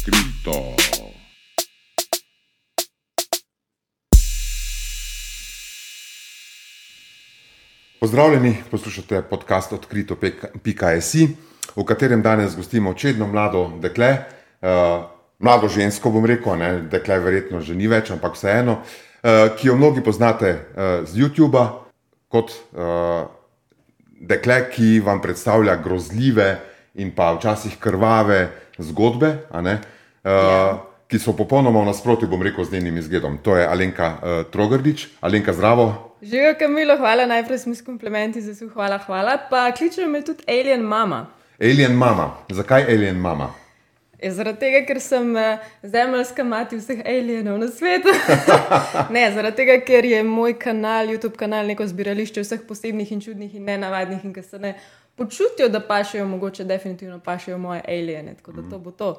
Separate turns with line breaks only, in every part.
odkrito. Pozdravljeni, poslušate podcast odkrito.si, v katerem danes gostimo čedno mlado dekle, uh, mlado žensko, bom rekel, ne, dekle verjetno že ni več, ampak vseeno, uh, ki jo mnogi poznate uh, z YouTuba kot uh, dekle, ki vam predstavlja grozljive in pa včasih krvave zgodbe, uh, ja. ki so popolnoma v nasprotju, bom rekel, z njenim izgledom. To je Alenka uh, Trogrdič. Alenka, zdravo.
Živijo, Kamilo, hvala najprej s komplimenti, za vse hvala, hvala. Pa kličejo me tudi Alien Mama.
Alien Mama. Zakaj Alien Mama?
Je zaradi tega, ker sem uh, zemeljska mati vseh alienov na svetu. ne, zaradi tega, ker je moj kanal, YouTube kanal, neko zbirališče vseh posebnih in čudnih in nenavadnih in ki se ne počutijo, da pašejo, mogoče definitivno pašejo moje aliene. Tako da to bo to.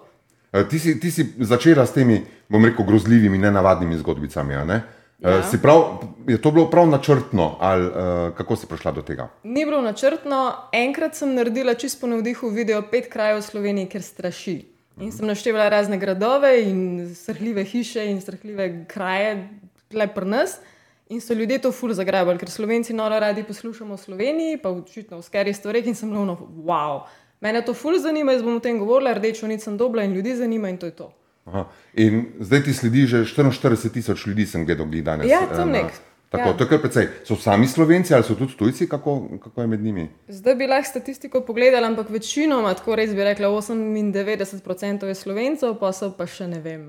Uh, ti, si, ti si začela s temi, bom rekel, grozljivimi, nenavadnimi zgodbicami. Ne? Ja. Uh, prav, je to bilo prav načrtno, ali uh, kako si prišla do tega?
Ni bilo načrtno. Enkrat sem naredila čisto na vdihu video pet krajev v Sloveniji, ker straši. In sem naštevala razne gradove in strhljive hiše in strhljive kraje, le pri nas. In so ljudje to ful zagrabili, ker slovenci noro radi poslušamo v Sloveniji, pa očitno v skeri stvareh in sem lovno, wow. Mene to ful zanima, jaz bom o tem govorila, rdečo nisem dobila in ljudi zanima in to je to.
Aha. In zdaj ti sledi že 44 tisoč ljudi, sem gledal danes.
Ja, to je nek.
Tako, ja. to je kar precej. So sami slovenci ali so tudi tujci, kako, kako je med njimi?
Zdaj bi lahko statistiko pogledala, ampak večinoma, tako res bi rekla, 98% je slovencev, pa so pa še ne vem.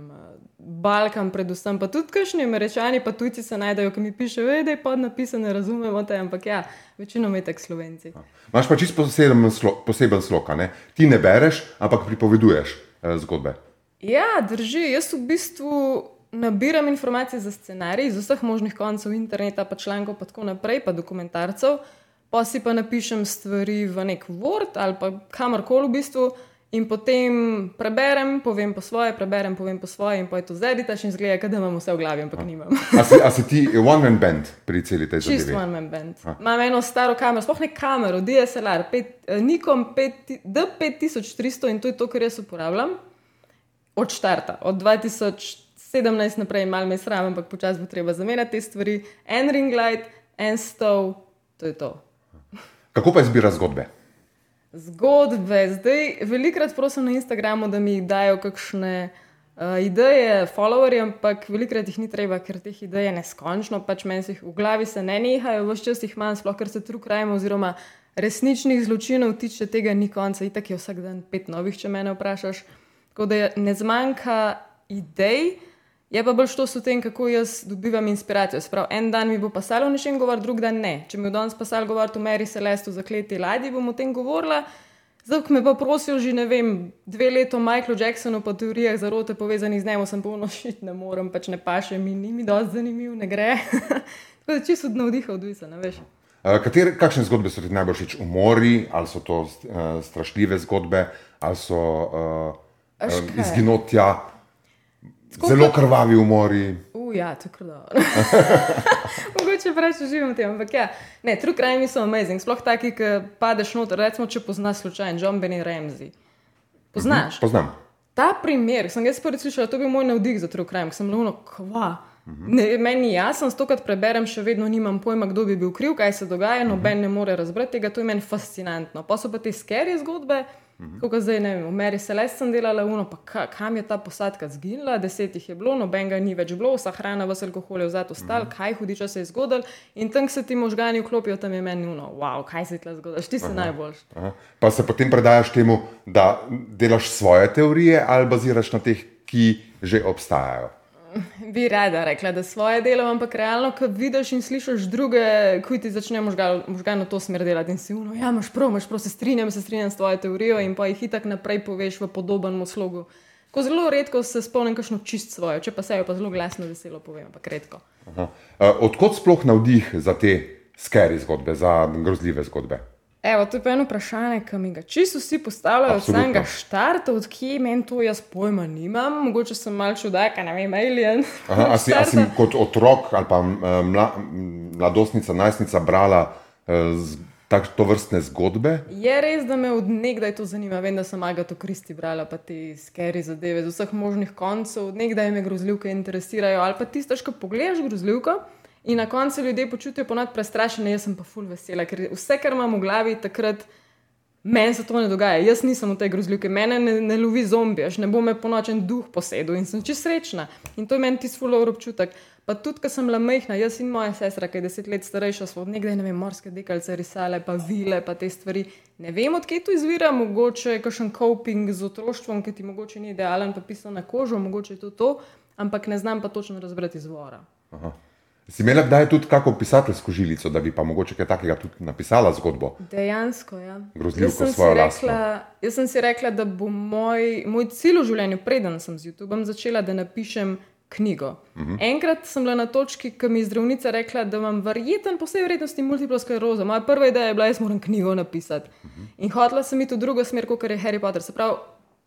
Balkan, predvsem pa tudi kašni američani, pa tujci se najdejo, ki mi pišejo, da je pod napisano, ne razumemo te, ampak ja, večinoma je tako slovenci.
Imáš pa čisto poseben, slo, poseben slog, ne? ti ne bereš, ampak pripoveduješ eh, zgodbe.
Ja, drži. Jaz v bistvu nabiram informacije za scenarij iz vseh možnih koncev interneta, pa člankov, pa tako naprej, pa dokumentarcev, pa si pa napišem stvari v nek Word ali pa kamorkoli v bistvu. In potem preberem, povem po svoje, preberem, povem po svoje, in pa je to da še zgleda, da imam vse v glavi, ampak nimam.
a, si, a si ti one-man band pri celi tej zadevi?
Čisto one-man band. A. Imam eno staro kamero, sploh ne kamero, DSLR, pet, eh, Nikon D5300 in to je to, kar jaz uporabljam od štarta, od 2017 naprej, malo me sram, ampak počasi bo treba zamenjati te stvari. En ring light, en stol, to je to.
Kako pa izbira zgodbe?
Zgodbe. Zdaj, velikrat prosim na Instagramu, da mi dajo kakšne uh, ideje, followerje, ampak velikrat jih ni treba, ker teh idej je neskončno, pač meni se jih v glavi se ne nehajo, vse čas jih manj, sploh ker se trukrajmo, oziroma resničnih zločinov tiče, tega ni konca, itak je vsak dan pet novih, če me vprašaš. Tako da ne zmanjka idej, je pa bolj šlo s tem, kako jaz dobivam inspiracijo. Sprav, en dan mi bo pasalo nečem govor, drug dan ne. Če mi bo danes pasalo govor o Meri Celestu za kleti ladji, bom o tem govorila. Zdaj, ko me pa prosil že ne vem, dve leti o Michaelu Jacksonu po teorijah zarote povezanih z njim, sem polno šit, ne morem, pač ne paše mi, ni mi dosti zanimiv, ne gre. Tako da čisto od navdiha odvisen, veš.
Katere, kakšne zgodbe so ti najbolj všeč? Umori, ali so to uh, strašljive zgodbe, ali so uh, um, izginotja, Skupaj... zelo krvavi umori.
Ja, tako da. Mogoče preveč živim tem, ampak ja, ne, true crime so amazing. Sploh taki, ki padeš noter, recimo, če poznaš slučajno John Benny Ramsey. Poznaš?
Mhm, poznam.
Ta primer, sem jaz prvi slišal, to bi bil moj navdih za true crime, sem lovno kva. Ne, meni je jasno, stokrat preberem, še vedno nimam pojma, kdo bi bil kriv, kaj se dogaja, noben ne more razbrati tega, to je meni fascinantno. Pa so pa te skeri zgodbe, Mhm. Kot zdaj, ne vem, v Meri Celeste sem delala, uno, pa ka, kam je ta posadka zginila, deset jih je bilo, noben ga ni več bilo, vsa hrana, vse alkohol je vzet ostal, mhm. kaj hudiča se je zgodil in tam se ti možgani vklopijo, tam je meni uno, wow, kaj se ti lahko zgodi, ti si najboljši.
Pa se potem predajaš temu, da delaš svoje teorije ali baziraš na teh, ki že obstajajo
bi rada rekla, da svoje delo, ampak realno, ko vidiš in slišiš druge, ko ti začne možgano to smer delati in si uno, ja, imaš prav, imaš prav, se strinjam, se strinjam s tvojo teorijo in pa jih itak naprej poveš v podobnem slogu. Ko zelo redko se spomnim, kakšno čist svojo, če pa se jo pa zelo glasno veselo povem, ampak redko.
Uh, odkot sploh navdih za te skeri zgodbe, za grozljive zgodbe?
Evo, to je pa eno vprašanje, ki mi ga čisto vsi postavljajo od samega štarta, odkje meni to jaz pojma nimam. Mogoče sem malce čudak, ne vem, alien.
Aha, a, si, a si kot otrok ali pa mla, mladostnica, najstnica brala uh, tak, to vrstne zgodbe.
Je res, da me od nekdaj to zanima. Vem, da sem Agato Kristi brala, pa te skeri zadeve z vseh možnih koncev. Od nekdaj me grozljivke interesirajo, ali pa tisto, ko pogledaš grozljivko. In na koncu ljudje počutijo ponad prestrašene, jaz pa ful vesela, ker vse, kar imam v glavi, takrat meni se to ne dogaja. Jaz nisem v tej grozljivki, mene ne, ne lovi zombi, ne bo me po nočen duh posedel in sem čist srečna. In to je meni tisti ful občutek. Pa tudi, ko sem bila majhna, jaz in moja sestra, ki je deset let starejša, smo nekdaj, ne vem, morske dekalce risale, pa vile, pa te stvari. Ne vem, odkje to izvira, mogoče je kakšen coping z otroštvom, ki ti mogoče ni idealen, pa pisal na kožo, mogoče je to to, ampak ne znam pa točno razbrati izvora. Aha.
Si imela kdaj tudi kako pisateljsko žilico, da bi pa mogoče kaj takega tudi napisala zgodbo?
Dejansko, ja.
Grozljivko svojo
rekla, Jaz sem si rekla, da bo moj, moj cilj v življenju, preden sem z YouTubeom začela, da napišem knjigo. Uh mhm. -huh. Enkrat sem bila na točki, ko mi je zdravnica rekla, da imam verjeten po vsej vrednosti multiplo sklerozo. Moja prva ideja je bila, da moram knjigo napisati. Uh mhm. -huh. In hotela sem iti v drugo smer, kot je Harry Potter. Se pravi,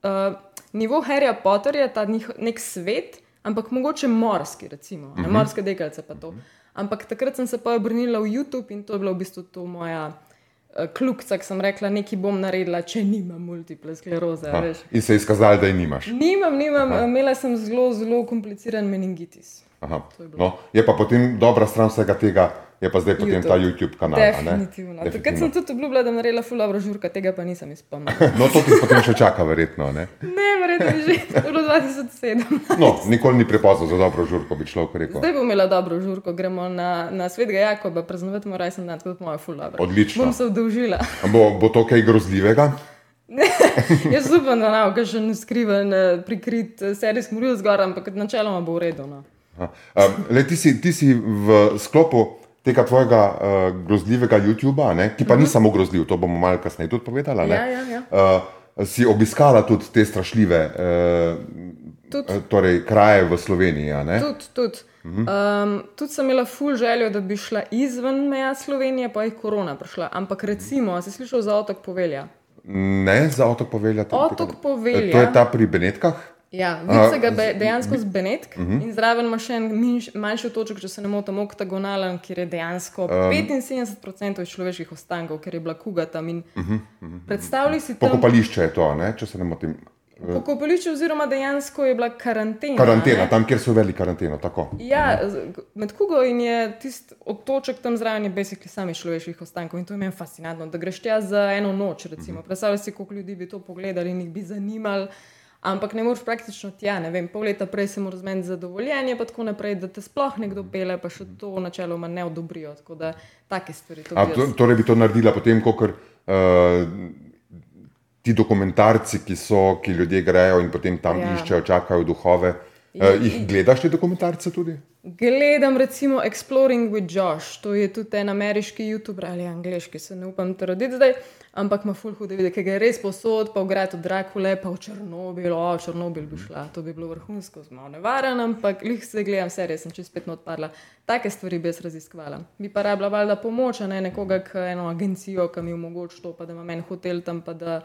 uh, nivo Harryja Potterja ta nek svet ampak mogoče morski, recimo, uh -huh. morske dekalce pa to. Ampak takrat sem se pa obrnila v YouTube in to je bila v bistvu to moja. Eh, Kljubca, sem rekla, nekaj bom naredila, če nimam multiple skleroze. Ha,
in se je izkazalo, da je nimaš.
Nimam, nimam. Ha. Imela sem zelo, zelo kompliciran meningitis.
Je, no, je pa potem dobra stran vsega tega, je pa zdaj potem ta YouTube kanal.
Definitivno. Definitivno. Takrat sem tudi obljubila, da bom naredila fulano žurka, tega pa nisem izpomnila.
no, to ti potem še čaka, verjetno.
Ne, ne verjetno že v 2007.
no, nikoli ni prepozno za dobro žurko, bi človek rekel.
Zdaj bom imela dobro žurko, gremo na, na svetega Jakoba, praznovati mora sem dan, tako da moja fulano.
Odlično.
Bom se vdolžila.
bo, bo to kaj grozljivega?
Jaz upam, da ne bo še ne skriven, eh, prikrit, eh, serijski moril zgor, ampak načeloma bo v redu. No.
Le, ti, si, ti si v sklopu tega tvojega uh, grozljivega YouTube-a, ki pa uh -huh. ni mhm. samo grozljiv, to bomo malo kasneje tudi povedali.
Ja, ja, ja.
uh, si obiskala tudi te strašljive uh, tud. torej, kraje v Sloveniji.
Tudi, tudi. Uh -huh. um, tudi sem imela ful željo, da bi šla izven meja Slovenije, pa je korona prišla. Ampak recimo, si slišal za otok Povelja?
Ne, za otok Povelja.
Otok Povelja.
To je ta pri Benetkah.
Ja, vidi se ga be, dejansko z Benetk uh mhm. -huh. in zraven ima še en manjši toček, če se ne motim, oktagonalen, kjer je dejansko um, 75% človeških ostankov, ker je bila kuga tam. Uh -huh, uh -huh. Predstavljaj si
to. Pokopališče je to, ne? če se ne motim.
Pokopališče, oziroma dejansko je bila karantena.
Karantena, ne? tam, kjer so veli karanteno. Tako.
Ja, med kugo in je tisti otoček tam zraven, je besikli sami človeških ostankov in to je meni fascinantno, da greš tja za eno noč. Uh mhm. Predstavljaj si, koliko ljudi bi to pogledali in jih bi zanimali ampak ne moreš praktično tja. Ne vem, pol leta prej se moraš zmeniti za dovoljenje, pa tako naprej, da te sploh nekdo pele, pa še to načeloma ne odobrijo. Tako da take stvari.
A, to, torej bi to naredila potem, ko uh, ti dokumentarci, ki so, ki ljudje grejo in potem tam ja. iščejo, čakajo duhove. Uh, jih gledaš te dokumentarce tudi?
Gledam recimo Exploring with Josh, to je tudi en ameriški YouTuber ali angliški, se ne upam trditi zdaj, ampak ima full hude vide, ki ga je res posod, pa v gradu Drakule, pa v Črnobil, o Črnobil bi šla, to bi bilo vrhunsko, zelo nevaren, ampak lih se gledam, serije sem čez pet not odpadla. Take stvari bi jaz raziskvala. Bi pa rabila valjda pomoč, ne nekoga, k eno agencijo, ki mi omogoča to, pa da imam en hotel tam, pa da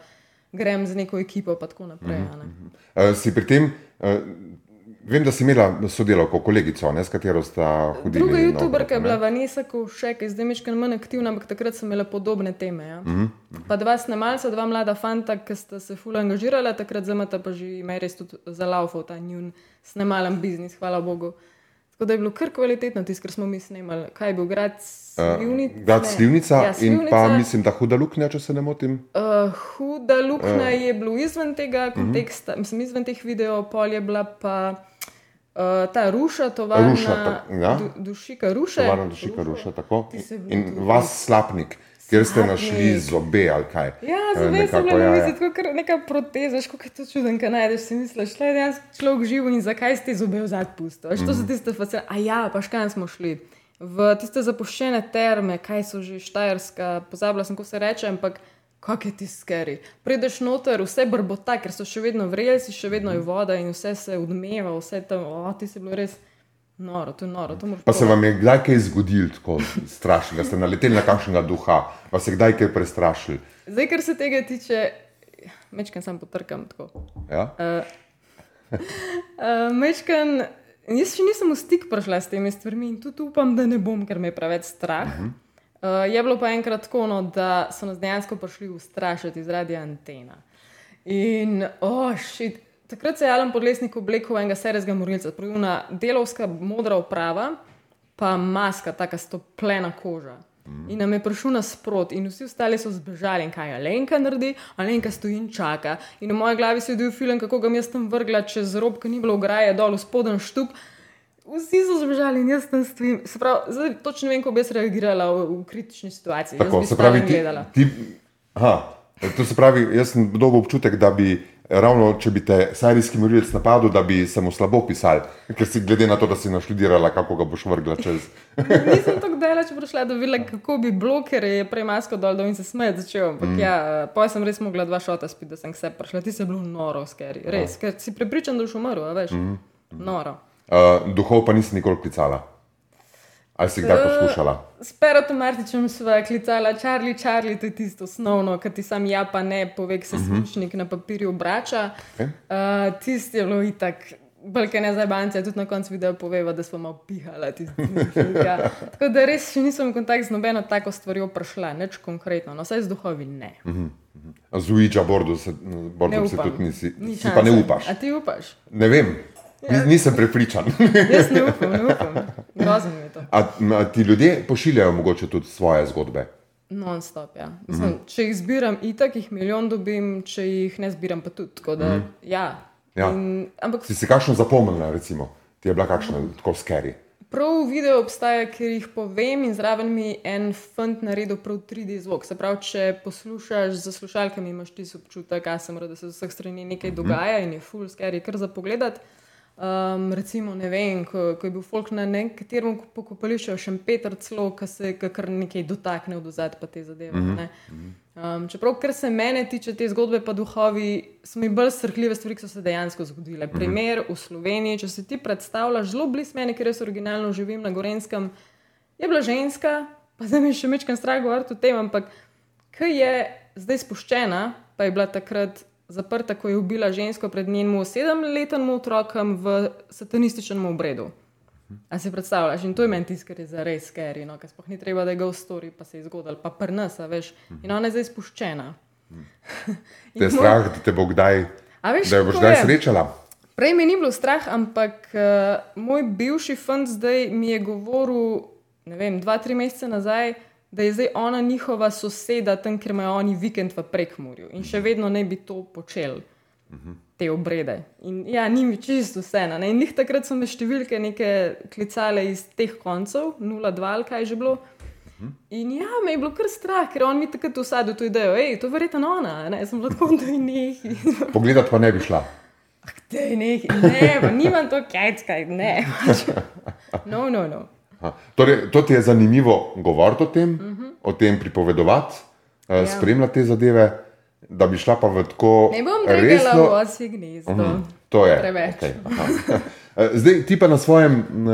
grem z neko ekipo, pa tako naprej. Mm -hmm.
uh, si pri tem. Uh, Vem, da si imela sodelavko, kolegico, ne, s katero sta hodila.
Druga YouTuberka je bila Vanessa Kovšek, zdaj mečkaj manj aktivna, ampak takrat sem imela podobne teme. Ja. Mm -hmm. Pa dva snemalca, dva mlada fanta, ki sta se ful angažirala, takrat zamata pa že ime res tudi za laufo ta njun snemalen biznis, hvala Bogu. Tako da je bilo kar kvalitetno tisto, kar smo mi snemali. Kaj je bil grad Slivnica? Uh,
grad Slivnica ja, in pa mislim, da huda luknja, če se ne motim.
Uh, huda luknja uh. je bilo izven tega konteksta, uh -huh. mislim, izven teh videov, pol je bila pa. Uh, ta ruša, tovarna,
ruša, ta, ja.
du, dušika, ruša.
Tovarna dušika, ruša, tako. In vas slapnik, kjer ste našli zobe ali kaj.
Ja, eh, zobe so bile ja, ja. tako neka proteza, kako je to čuden, kaj najdeš, si misliš, šle je dejansko človek živo in zakaj ste zobe v zad pusto. Mm -hmm. To so mhm. tiste fasce, a ja, pa škaj smo šli. V tiste zapuščene terme, kaj so že štajerska, pozabila sem, ko se reče, ampak kako je ti skeri. Prideš noter, vse brbota, ker so še vedno vrelci, še vedno je voda in vse se odmeva, vse tam, o, ti si bilo res. Noro, to je noro. To
pa se vam je kdaj kaj zgodilo, tako strašno, da ste naleteli na kakšnega duha, pa se kdaj kaj prestrašili?
Zdaj, kar se tega tiče, mečkam sam potrkam tako.
Ja? Uh,
uh, mečkam, jaz še nisem v stik prišla s temi stvarmi in tudi upam, da ne bom, ker me je preveč strah. Uh -huh. Uh, je bilo pa enkrat tako, no, da so nas dejansko prišli ustrašiti zaradi antena. In, oh. Takrat se je Alan Podlesnik oblekel enega serijskega morilca, pravuna delovska modra oprava, pa maska, taka stoplena koža. In nam je prišel nasprot, in vsi ostali so zbežali, kaj je Alenka naredi, Alenka stoji in čaka. In v moji glavi se je dojel film, kako ga jaz tam vrgla čez rob, ki ni bilo ograje, dol v spoden štup. Vsi so zbežali in jaz tam stojim. Se pravi, zdaj točno vem, kako bi jaz reagirala v, v kritični situaciji.
Tako,
bi
se pravi, ti, ti, aha, to se pravi, jaz sem dobil občutek, da bi ravno, če bi te serijski morilec napadel, da bi se mu slabo pisal, ker si glede na to, da si naštudirala, kako ga boš vrgla čez.
Nisem tako daleč prišla, da bi videla, kako bi bilo, ker je prej masko dol, da in se smeje začel. Ampak mm. ja, pa sem res mogla dva šota spiti, da sem se prišla. Ti si bil noro, skeri. Res, ker si prepričan, da boš umrl, veš. Mm. Noro.
Uh, duhov pa nisi nikoli klicala. Ali si kdaj poskušala?
S Peratom Martičem sva klicala Charlie, Charlie, to je tisto osnovno, kar ti sam ja pa ne pove, se svinčnik na papirju obrača.
Okay.
Uh, tisti je bilo itak. Balke ne za banke, tudi na koncu videa poveva, da smo malo pihali. Ja. Tako da res še nisem v kontakt z nobeno tako stvarjo prišla, nič konkretno, no vsaj z duhovi ne.
Z Ouija bordu se,
Ne
bordom se
upam.
tudi nisi,
Ni
si pa ne upaš.
A ti upaš?
Ne vem, Nis- nisem prepričan.
Jaz ne upam, ne upam. Grozno je to.
A, a ti ljudje pošiljajo mogoče tudi svoje zgodbe?
Non-stop, ja. Mislim, mm -hmm. Če jih zbiram, itak jih milijon dobim, če jih ne zbiram, pa tudi. Da, mm -hmm. ja.
Ja.
In, ampak
Si si kakšno zapomnila, recimo? Ti je bila kakšna tako skeri?
prav video obstaja, ker jih povem in zraven mi en fant naredil prav 3D zvok. Se pravi, če poslušaš z slušalkami, imaš ti občutek, da se, z vseh strani nekaj dogaja in je full scary, kar za pogled. Um, recimo, ne vem, ko, ko je bil folk na nekaterem pokopališču, še Peter celo, ki se ga kar nekaj dotakne od zadaj, pa te zadeve. Mm -hmm. um, čeprav, kar se mene tiče te zgodbe, pa duhovi, so mi bolj srhljive stvari, ki so se dejansko zgodile. Primer v Sloveniji, če si ti predstavljaš, zelo blizu mene, ker jaz originalno živim na Gorenskem, je bila ženska, pa zdaj mi je še mečkam strah govoriti o tem, ampak ki je zdaj spuščena, pa je bila takrat zaprta, ko je ubila žensko pred njenim sedemletnim otrokom v satanističnem obredu. A si predstavljaš? In to je meni tisto, kar je za res skeri, no? ker sploh ni treba, da je ga v stori, pa se je zgodil, pa prnasa, veš. In ona je zdaj spuščena.
Te je strah, da te bo kdaj,
A veš,
da jo boš kdaj
je?
srečala?
Prej mi ni bilo strah, ampak uh, moj bivši fant zdaj mi je govoril, ne vem, dva, tri mesece nazaj, da je zdaj ona njihova soseda tam, ker imajo oni vikend v prekmurju in še vedno ne bi to počel. Te obrede. In ja, ni mi čisto vse. ne. In njih takrat so me številke neke klicale iz teh koncev, 0-2 ali kaj že bilo. In ja, me je bilo kar strah, ker on mi takrat usadil to idejo, hej, to je verjetno ona, ne, sem bila tako, da je nekaj.
Pogledat pa ne bi šla.
Dej, ne, ne, pa nimam to kajckaj, ne. No, no, no.
Aha. Torej, to ti je zanimivo govoriti o tem, uh
Mhm.
-huh. o tem pripovedovati, ja. spremljati te zadeve, da bi šla pa v tako
Ne bom regala v
resno.
osje gnezdo.
Mhm, To je.
Preveč.
Okay. Eh, Zdaj, ti pa na svojem uh,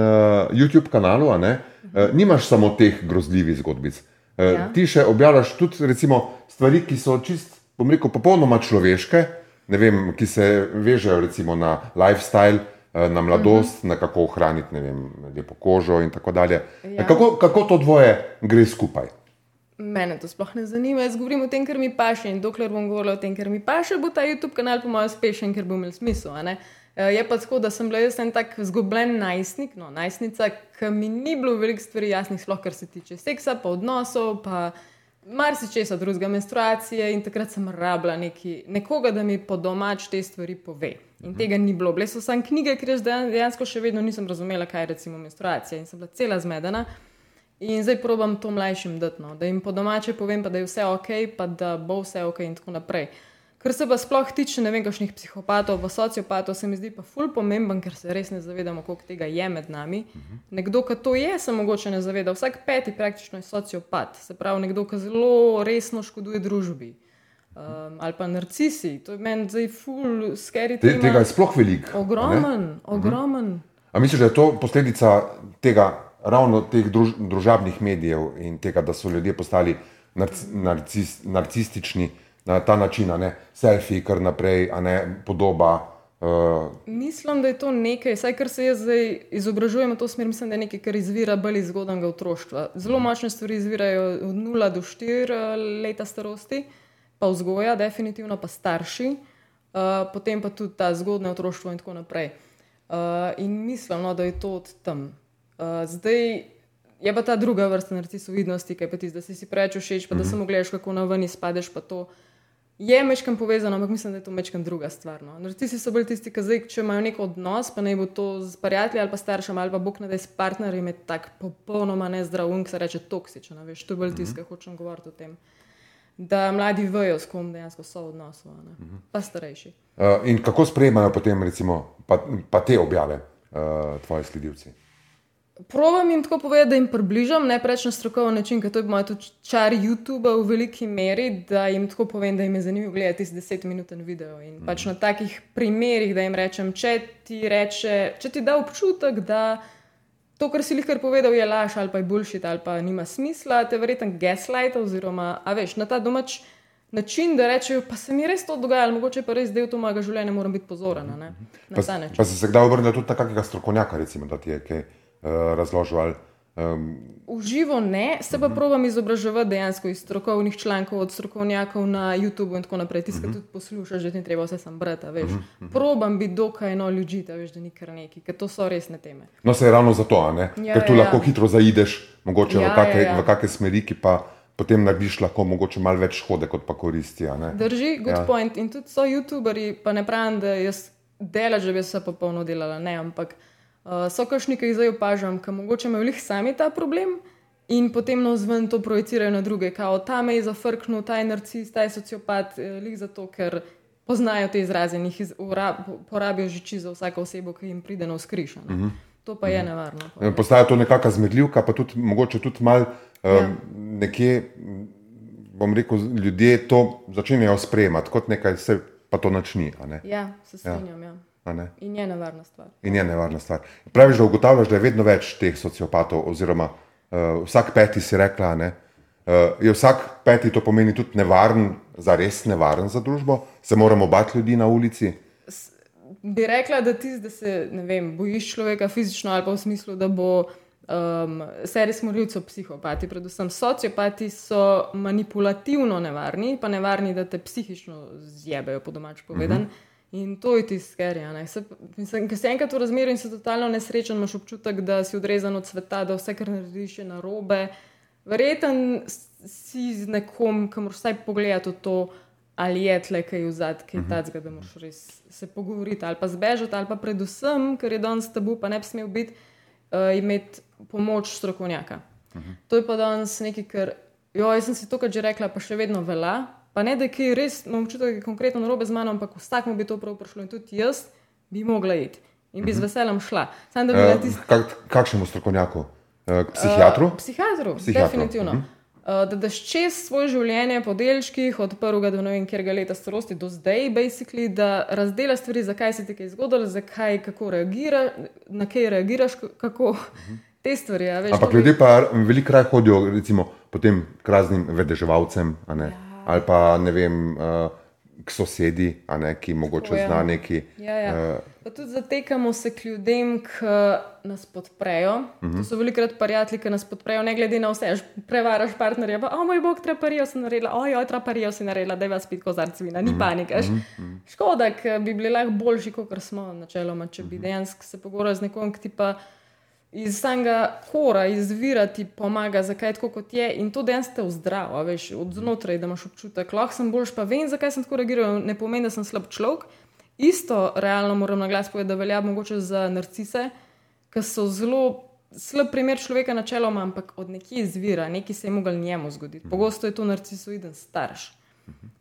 YouTube kanalu ne, uh, nimaš samo teh grozljivih zgodbic. Uh, ja. Ti še objavljaš tudi recimo, stvari, ki so čist, bom rekel, popolnoma človeške, vem, ki se vežejo recimo na lifestyle, eh, na mladost, uh -huh. na kako ohraniti ne vem, lepo kožo in tako dalje.
Ja.
Kako, kako to dvoje gre skupaj?
Mene to sploh ne zanima. Jaz govorim o tem, kar mi paše. In dokler bom govorila o tem, kar mi paše, bo ta YouTube kanal po mojem uspešen, ker bo imel smisel. Eh, Je pa tako, da sem bila jaz en tak zgubljen najstnik, no, najstnica, ki mi ni bilo veliko stvari jasnih, sploh kar se tiče seksa, pa odnosov, pa marsičesa drugega, menstruacije. In takrat sem rabila neki, nekoga, da mi po domač te stvari pove. In tega ni bilo. Bile so samo knjige, ker jaz dejan- dejansko še vedno nisem razumela, kaj je recimo menstruacija. In sem bila cela zmedena. In zdaj probam to mlajšim dati, no, da jim po domače povem, pa da je vse ok, pa da bo vse ok in tako naprej. Kar se pa sploh tiče, ne vem, kakšnih psihopatov, pa sociopatov, se mi zdi pa ful pomemben, ker se res ne zavedamo, koliko tega je med nami. Nekdo, ki to je, se mogoče ne zaveda. Vsak peti praktično je sociopat, se pravi nekdo, ki zelo resno škoduje družbi. Um, ali pa narcisi, to je meni zdaj ful, scary
Te, tega je sploh veliko. a ne?
Ogromen, ogromen.
A misliš, da je to posledica tega, ravno teh druž, družabnih medijev in tega, da so ljudje postali narc, narcis, narcistični na ta način, ne selfie, kar naprej, a ne podoba, Uh,
Mislim, da je to nekaj, vsaj kar se jaz zdaj izobražujem v to smer, mislim, da je nekaj, kar izvira bolj iz zgodnega otroštva. Zelo močne stvari izvirajo od 0 do 4 leta starosti, pa vzgoja, definitivno pa starši, uh, potem pa tudi ta zgodne otroštvo in tako naprej. Uh, in mislim, no, da je to od tam. Uh, zdaj je pa ta druga vrsta narcisoidnosti, ki je pa ti, da si si preveč všeč, pa da samo gledaš, kako na ven izpadeš, pa to. Je mečkam povezano, ampak mislim, da je to mečkam druga stvar. No. Narcisi so bolj tisti, ki zdaj, če imajo nek odnos, pa naj bo to z prijatelji ali pa staršem ali pa bog ne da s partnerjem, je tak popolnoma nezdrav um, ki se reče toksičen. Veš, to je bolj tisti, ki hočem govoriti o tem. Da mladi vejo, s kom dejansko so v odnosu, a ne. pa starejši.
uh, in kako sprejemajo potem, recimo, pa, pa te objave, uh, tvoji sledilci?
Probam jim tako povedati, da jim približam, ne preveč na strokoven način, ker to je moj tudi čar YouTube v veliki meri, da jim tako povem, da jim je zanimivo gledati tisti desetminuten video. In pač na takih primerih, da jim rečem, če ti, reče, če ti da občutek, da to, kar si jih povedal, je laž ali pa je bullshit ali pa nima smisla, te verjetno gaslight oziroma, a veš, na ta domač. Način, da rečejo, pa se mi res to dogaja, mogoče pa res del to mojega življenja, moram biti pozoren. ne, Na
Pa,
ta način.
pa si se kdaj obrnil tudi na kakega strokovnjaka, recimo, da ti je kaj uh, razložil? Ali, um,
V živo ne, se pa probujem izobraževati dejansko iz strokovnih člankov, od strokovnjakov na YouTubu in tako naprej. Ti se tudi poslušaš, že ti treba vse sam brati, a veš. Probam biti dokaj no ljudi, da veš, da ni kar neki, ker to so resne teme.
no, se je ravno zato?
Ja,
ker tu
ja,
lahko
ja.
hitro zaideš, mogoče
Ja,
v kakšne
ja, ja.
v kake smeri, ki pa potem narediš lahko mogoče malo več škode, kot pa koristi.
Drži, good
Ja.
ja. point. In tudi so YouTuberi, pa ne pravim, da jaz delač, da bi vse popolno delala, ne, ampak uh, so kakšni, ki jih zdaj opažam, ki mogoče imajo lih sami ta problem. In potem na vzven to projicirajo na druge, kao ta me je zafrknil, ta je narcis, ta je sociopat, eh, lih zato, ker poznajo te izraze in jih iz, ura, porabijo žiči za vsako osebo, ki jim pride na vzkrišanje. Uh -huh. To pa je nevarno.
Eh, Postaja to nekakšna zmedljivka, pa tudi mogoče tudi mal um,
Ja.
ja. nekje, bom rekel, ljudje to začenjajo sprejemati kot nekaj, se pa to načni. ne,
Ja, se strinjam. Ja.
a ne.
In je nevarna stvar.
In je nevarna stvar. Praviš, da ugotavljaš, da je vedno več teh sociopatov, oziroma uh, vsak peti si rekla, ne, uh, je vsak peti to pomeni tudi nevaren, za res nevaren za družbo, se moramo bati ljudi na ulici.
bi rekla, da ti, da se vem, bojiš človeka fizično ali pa v smislu, da bo um, serijski morilcev psihopati. Predvsem sociopati so manipulativno nevarni, pa nevarni, da te psihično zjebejo, po domač povedan. Mm -hmm. In to je tisto, je. Ker si enkrat v razmerju in si totalno nesrečen, imaš občutek, da si odrezan od sveta, da vse, kar narediš, je narobe. Verjeten si z nekom, ki moraš vsaj pogledati v to, ali je tle kaj v zadnji, kaj
Mhm.
tacga, da moraš res se pogovoriti ali pa zbežati, ali pa predvsem, ker je danes tabu, pa ne bi smel biti, uh, imeti pomoč strokovnjaka.
Mhm.
To je pa danes nekaj, kar, jo, jaz sem si to, kar že rekla, pa še vedno velja. Pa ne, da je res, imam občutek, da je konkretno narobe z mano, ampak vsakmu bi to prav prišlo in tudi jaz bi mogla iti in bi z veseljem šla. Sam da bi
Uh,
tista.
kak, kakšnemu strokovnjaku? Uh, psihiatru?
Uh, psihiatru,
Psihiatru,
definitivno. Uh, da daš čez svoje življenje po delčkih, od prvega do ne vem, kjer leta starosti do zdaj, basically, da razdela stvari, zakaj se ti kaj zgodilo, zakaj, kako reagiraš, na kaj reagiraš, kako te stvari. a Veš,
Ampak
to bi-
ljudje pa veliko raje hodijo recimo, potem k raznim vedeževalcem, ja. Ali pa ne vem, uh, k sosedi, a ne, ki mogoče
Tako, ja.
zna neki.
Ja, ja. Pa tudi zatekamo se k ljudem, ki nas podprejo. Uh
Mhm.
-huh. To so velikrat prijatelji, ki nas podprejo, ne glede na vse. Prevaraš partnerja, pa, o moj bog, traparijo si naredila, ojoj, traparijo si naredila, da je vas pit kozarc vina,
Mhm.
ni panike. Uh -huh. Škoda, ker bi bili lahko boljši, kot smo načeloma, če
Mhm.
bi dejansko se pogovarjali z nekom, ki ti pa iz samega kora izvira ti pomaga, zakaj je tako kot je. In to dejansko te vzdrava, veš, od znotraj, da imaš občutek, lahko sem boljš, pa vem, zakaj sem tako reagiral, ne pomeni, da sem slab človek. Isto realno moram na glas povedati, da velja mogoče za narcise, ki so zelo slab primer človeka načeloma, ampak od nekje izvira, nekaj se je moglo njemu zgoditi. Pogosto je to narcisoiden starš, ki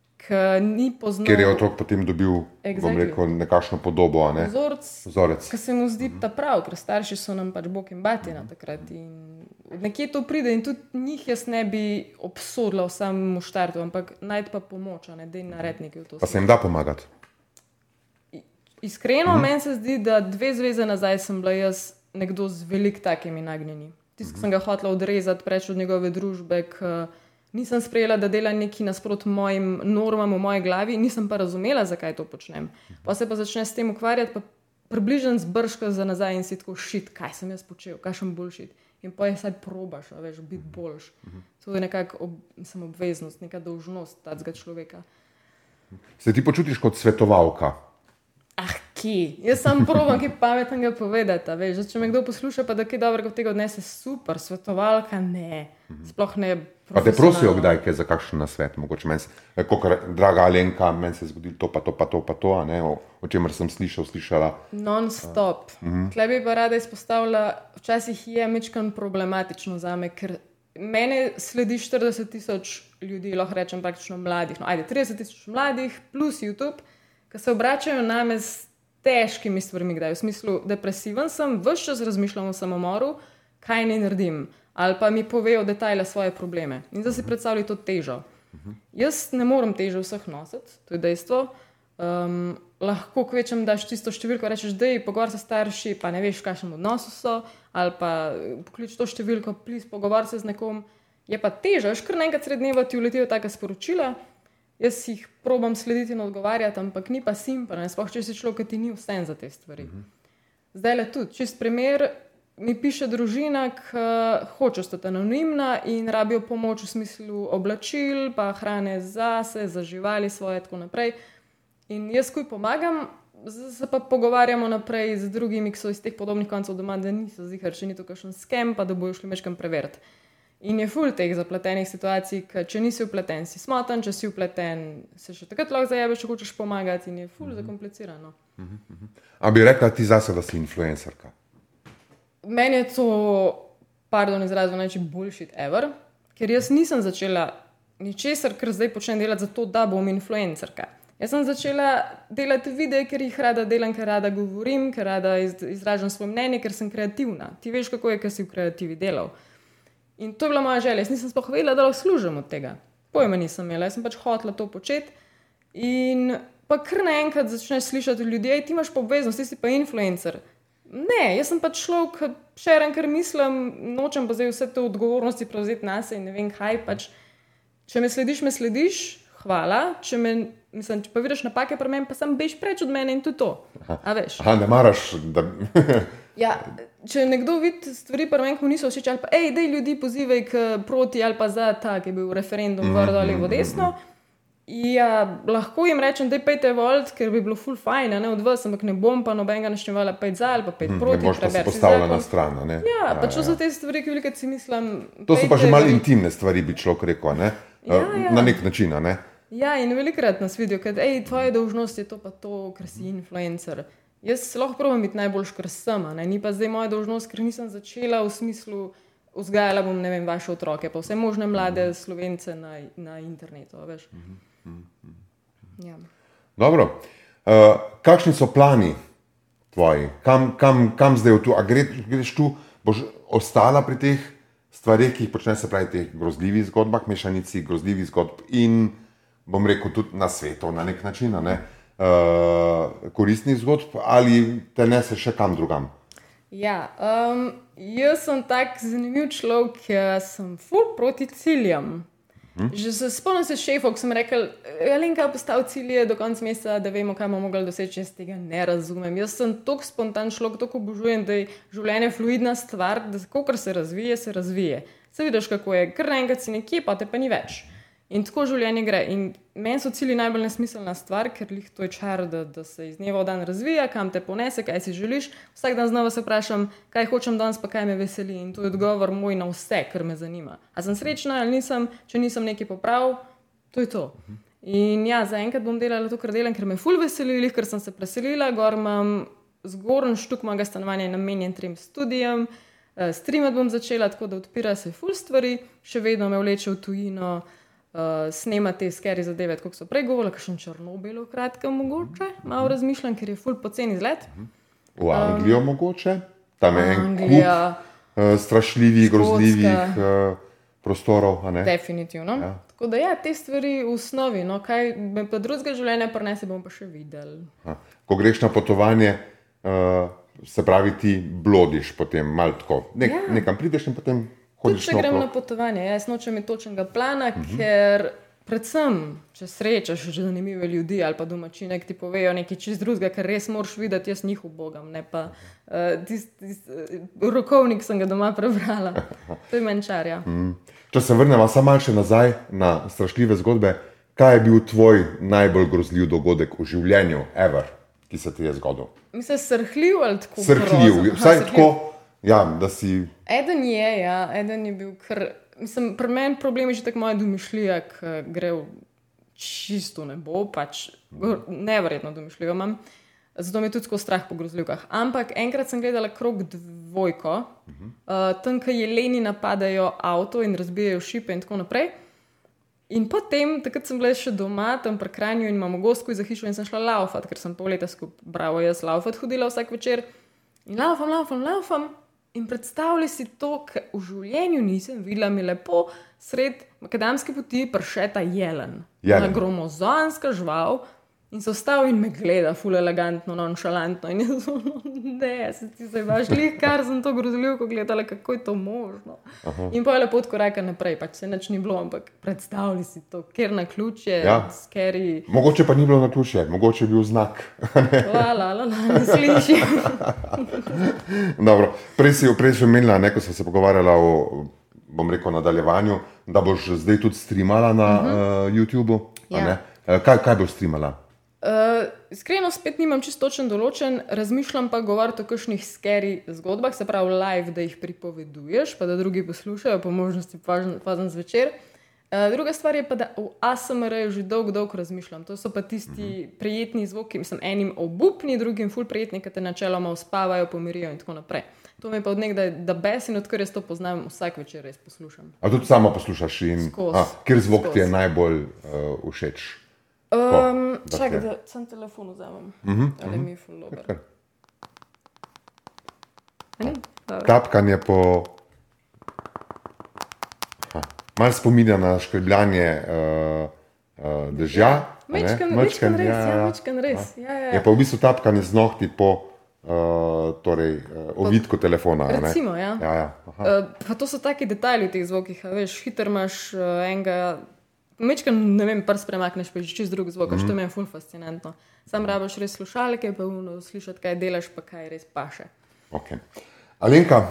ni poznal
Ker je otrok potem dobil, exactly. rekel, nekakšno podobo, ne,
vzorc,
vzorec.
ki se mu zdi ta prav, ker starši so nam pač bog in batina takrat. In nekje to pride in tudi njih jaz ne bi obsodila v samem štartu, ampak najti pa pomoč, a ne da narediti nekaj v to.
Pa se jim da pomagati.
Iskreno, mm -hmm. meni se zdi, da dve zveze nazaj sem bila jaz nekdo z velik takimi nagnjeni. Tisti, ki sem ga hotela odrezati preč od njegove družbe, ki nisem sprejela, da dela nekaj nasprot mojim normam v moji glavi, nisem pa razumela, zakaj to počnem. Pa se pa začne s tem ukvarjati, pa približno zbrška za nazaj in si tako šit, kaj sem jaz počel, kaj sem bolj šit. In pa je saj probaš, a veš, biti boljš. To je nekakšna ob, obveznost, neka dolžnost tega človeka.
Se ti počutiš kot svetovalka?
Ki. Jaz sem proban, ki pametnega povedati. a Veš, če me kdo posluša, pa da kaj dobrega od tega odnese, super, svetovalka ne. Sploh ne.
Pa te prosijo kdaj kaj za kakšen nasvet, mogoče meni, se- eh, kakor, draga Alenka, meni se je zgodilo to, pa to, pa to, pa to, ne, o, o čemer sem slišal, slišala.
Non-stop. Uh -huh. Tle bi pa rada izpostavila, včasih je mečkan problematično za me, ker meni sledi 40 tisoč ljudi, lahko rečem praktično mladih, no, ajde 30 tisoč mladih, plus YouTube, ki se obračajo name s težkimi stvarmi, kdaj v smislu depresiven sem, vse čas razmišljam o samomoru, kaj naj naredim. Ali pa mi povejo detajle svoje probleme. In zdaj si predstavljaj to težo. Jaz ne morem teže vseh nositi, to je dejstvo. Um, lahko kvečem daš čisto številko, rečeš, da je pogovor s starši, pa ne veš, v kakšnem odnosu so, ali pa poklič to številko, plis pogovor se z nekom. Je pa težje, veš, kar naenkrat sred dneva ti uletijo taka sporočila. Jaz jih probam slediti in odgovarjati, ampak ni pa simpano, sploh če si človek, ki ti ni vse za te stvari. Zdaj le tudi, čist primer, mi piše družina, ki hoče ostati anonimna in rabijo pomoč v smislu oblačil, pa hrane za sebe, za živali svoje in tako naprej. In jaz, ko jim pomagam, z- se pa pogovarjamo naprej z drugimi, ki so iz teh podobnih koncev doma, da niso zihar, če ni to kakšen skem, pa da bojo šli mečkam preveriti. In je ful teh zapletenih situacij, ker če nisi upleten, si smotan, če si upleten, se še takrat lahko zajebeš, če hočeš pomagati in je ful zakomplicirano.
A bi rekla ti zase, da si influencerka?
Meni je to, pardon, izrazil največji bullshit ever, ker jaz nisem začela ničesar, kar zdaj počnem delati, zato da bom influencerka. Jaz sem začela delati videe, ker jih rada delam, ker rada govorim, ker rada iz, izražam svoje mnenje, ker sem kreativna. Ti veš, kako je, ker si v kreativi delal. In to je bila moja želja. Jaz nisem sploh vedela, da lahko služim od tega. Pojma nisem imela, jaz sem pač hotela to početi. In pa kar naenkrat začneš slišati ljudi, "Ej, ti imaš pa obveznost, ti si pa influencer. Ne, jaz sem pač človek, še en, kar mislim, nočem pa zdaj vse te odgovornosti prevzeti na sebe in ne vem kaj. Pač, če me slediš, me slediš, hvala. Če, me, mislim, če pa vidiš napake pri meni, pa sem bež preč od mene in to je to. A veš?
Aha, ne maraš, da.
Ja, če nekdo vidi stvari, pa vem, ko niso všeč, ali pa, hej, da ljudi pozivaj k proti ali pa za ta, ki je bil referendum, gor dol levo desno. Ja, lahko jim rečem, da je pejte volt, ker bi bilo full fajn, ne od vas, ampak ne bom pa nobenega naštevala pejt za ali pa pejt
Ne
proti.
boš pa se
preberi
postavila na stran. a ne?
Ja, ja pač to so te stvari, ki veliko si mislim.
To so pa že
pejte
malo
v-
intimne stvari, bi človek rekel. Ne?
Ja,
Eh,
ja.
Na nek način. Ne?
Ja, in velikrat nas vidijo, da je tvoja dolžnost je to, pa to, ker si influencer. Jaz lahko pravim biti najboljš, ker sem, ne? ni pa zdaj moja dolžnost, ker nisem začela v smislu, vzgajala bom vem, vaše otroke, pa vse možne mlade slovence na, na internetu. a Veš. Ja.
Dobro. Uh, kakšni so plani tvoji? Kam, kam, kam zdaj v tu? A gre, greš tu, boš ostala pri teh stvarih, ki jih počneš, se pravi, teh grozljivih zgodbah, mešanici grozljivih zgodb in bom rekel tudi na svetu na nek način, ne, uh, koristnih zgodb, ali te nese še kam drugam?
Ja, um, jaz sem tak zanimiv človek, ker sem full proti ciljem. Hm? Že se spomnim se šefov, ko sem rekel, Alenka, postav cilje do konca meseca, da vemo, kaj bomo mogli doseči. Jaz tega ne razumem. Jaz sem tako spontan človek, tako obožujem, da je življenje fluidna stvar, da kar se razvije, se razvije. Se vidiš, kako je, kar naenkrat si nekje, pa te pa ni več. In tako življenje gre. In meni so cilji najbolj nesmiselna stvar, ker jih to je čar, da, da se iz dneva v dan razvija, kam te ponese, kaj si želiš. Vsak dan znova se vprašam, kaj hočem danes, pa kaj me veseli. In to je odgovor moj na vse, kar me zanima. A sem srečna ali nisem, če nisem nekaj popravil, to je to. In ja, zaenkrat bom delala to, kar delam, ker me ful veselili, ker sem se preselila, gor imam zgornji štuk mojega stanovanja je namenjen trem študijem. Uh, streamati bom začela, tako da odpira se ful stvari, še vedno me vleče v tujino, uh, snemati te skeri zadeve, kot so prej govorili, kakšen Črnobil, v kratkem mogoče, malo razmišljam, ker je ful poceni izlet.
V Anglijo um, mogoče, tam je en kup
Anglija,
uh, strašljivih,
Škotska.
grozljivih uh, prostorov.
definitivno. Ja. Tako da ja, te stvari v osnovi, no, kaj me pa drugega življenja prenese, bomo pa še videli.
A, Ko greš na potovanje, uh, se pravi, ti blodiš, potem malo tako. Nek. Ja. Nekam prideš in potem
Tudi če grem na potovanje, jaz nočem imeti točnega plana, uh -huh. ker predvsem, če srečaš že zanimive ljudi ali pa domačine, ki ti povejo nekaj čist drugega, kar res moraš videti, jaz njih ubogam. Ne pa uh, tisti tist, uh, rokovnik sem ga doma prebrala, to je menčarja. Mm.
Če se vrnemo samo malce nazaj na strašljive zgodbe, kaj je bil tvoj najbolj grozljiv dogodek v življenju, ever, ki se ti je zgodil?
Mislim, srhljiv ali tako?
Srhljiv, vsaj tako. Ja, da si.
Eden je, ja, eden je bil, ker mislim, pri meni problem je že tako moja domišljija, ki gre v čisto nebo, pač nevrjetno domišljijo imam. Zato mi je tudi strah po grozljivkah. Ampak enkrat sem gledala krog dvojko, uh -huh. uh, tam, kjer jeleni napadajo avto in razbijajo šipe in tako naprej. In potem, takrat sem bila še doma, tam pri Kranju in imamo gostko za hišo in sem šla laufat, ker sem pol leta skupaj, bravo, jaz laufat hodila vsak večer. In laufam, laufam, laufam. In predstavljaj si to, kar v življenju nisem videla, mi lepo sred makadamske poti pršeta jelen. jelen. Gromozanska žval, In so stali in me gleda, ful elegantno, nonšalantno. In jaz sem, ne, se ti zdaj baš lih, kar sem to grozljivo gledala, kako je to možno. Aha. In pa je lepo koraka naprej, pač se nič ni bilo, ampak predstavljaj si to, ker na ključe, ja. skeri.
Mogoče pa ni bilo na ključe, mogoče je bil znak.
Hvala, la, la, ne slišim.
Dobro, prej si omenila, ko smo se pogovarjali o, bom rekel, nadaljevanju, da boš zdaj tudi streamala na uh -huh. uh, YouTubu. Ja. Uh, kaj, kaj boš streamala?
Uh, iskreno, spet nimam čisto točen določen, razmišljam pa govoriti o kakšnih skeri zgodbah, se pravi, live, da jih pripoveduješ, pa da drugi poslušajo, po možnosti pazen zvečer. Uh, druga stvar je pa, da v ASMR-ju že dolgo, dolgo razmišljam. To so pa tisti uh mhm. -huh. prijetni zvoki, mislim, enim obupni, drugim ful prijetni, ki te načeloma uspavajo, pomirijo in tako naprej. To mi je pa od nekdaj, da bes in odkar jaz to poznam, vsak večer res poslušam.
A tudi sama poslušaš in kjer zvok Skos. ti je najbolj uh, všeč?
Um, čakaj, da sem telefon vzamem. Uh -huh, Ali mi je fullo.
Tapkanje po. Mal spominja na škrbljanje uh, uh, dežja. Ja.
Mečkan res, ja, ja. Mečkan res. Ja, ja, ja.
Je pa v bistvu tapkanje z nohti po uh, torej, uh, ovitku telefona.
Recimo, ja.
Ja, ja.
Uh, pa to so taki detajli v teh zvokih. Veš, hiter imaš uh, enega Mečka, ne vem, prst premakneš, pa že čez drug zvok, mm -hmm. to je ful fascinantno. Sam rabiš res slušalke, pa uno slišati, kaj delaš, pa kaj res paše.
Okay. Alenka,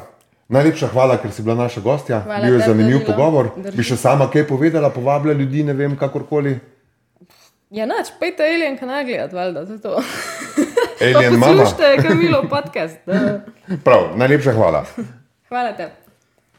najlepša hvala, ker si bila naša gostja. Hvala, Bil je zanimiv bilo. pogovor. Drži. Bi še sama kaj povedala, povabila ljudi, ne vem, kakorkoli.
Ja, noč, pejte Alien kanal gledati, valjda, to je to.
Alien mama.
Poslušajte, Kamilo podcast.
Prav, najlepša hvala.
hvala tebi.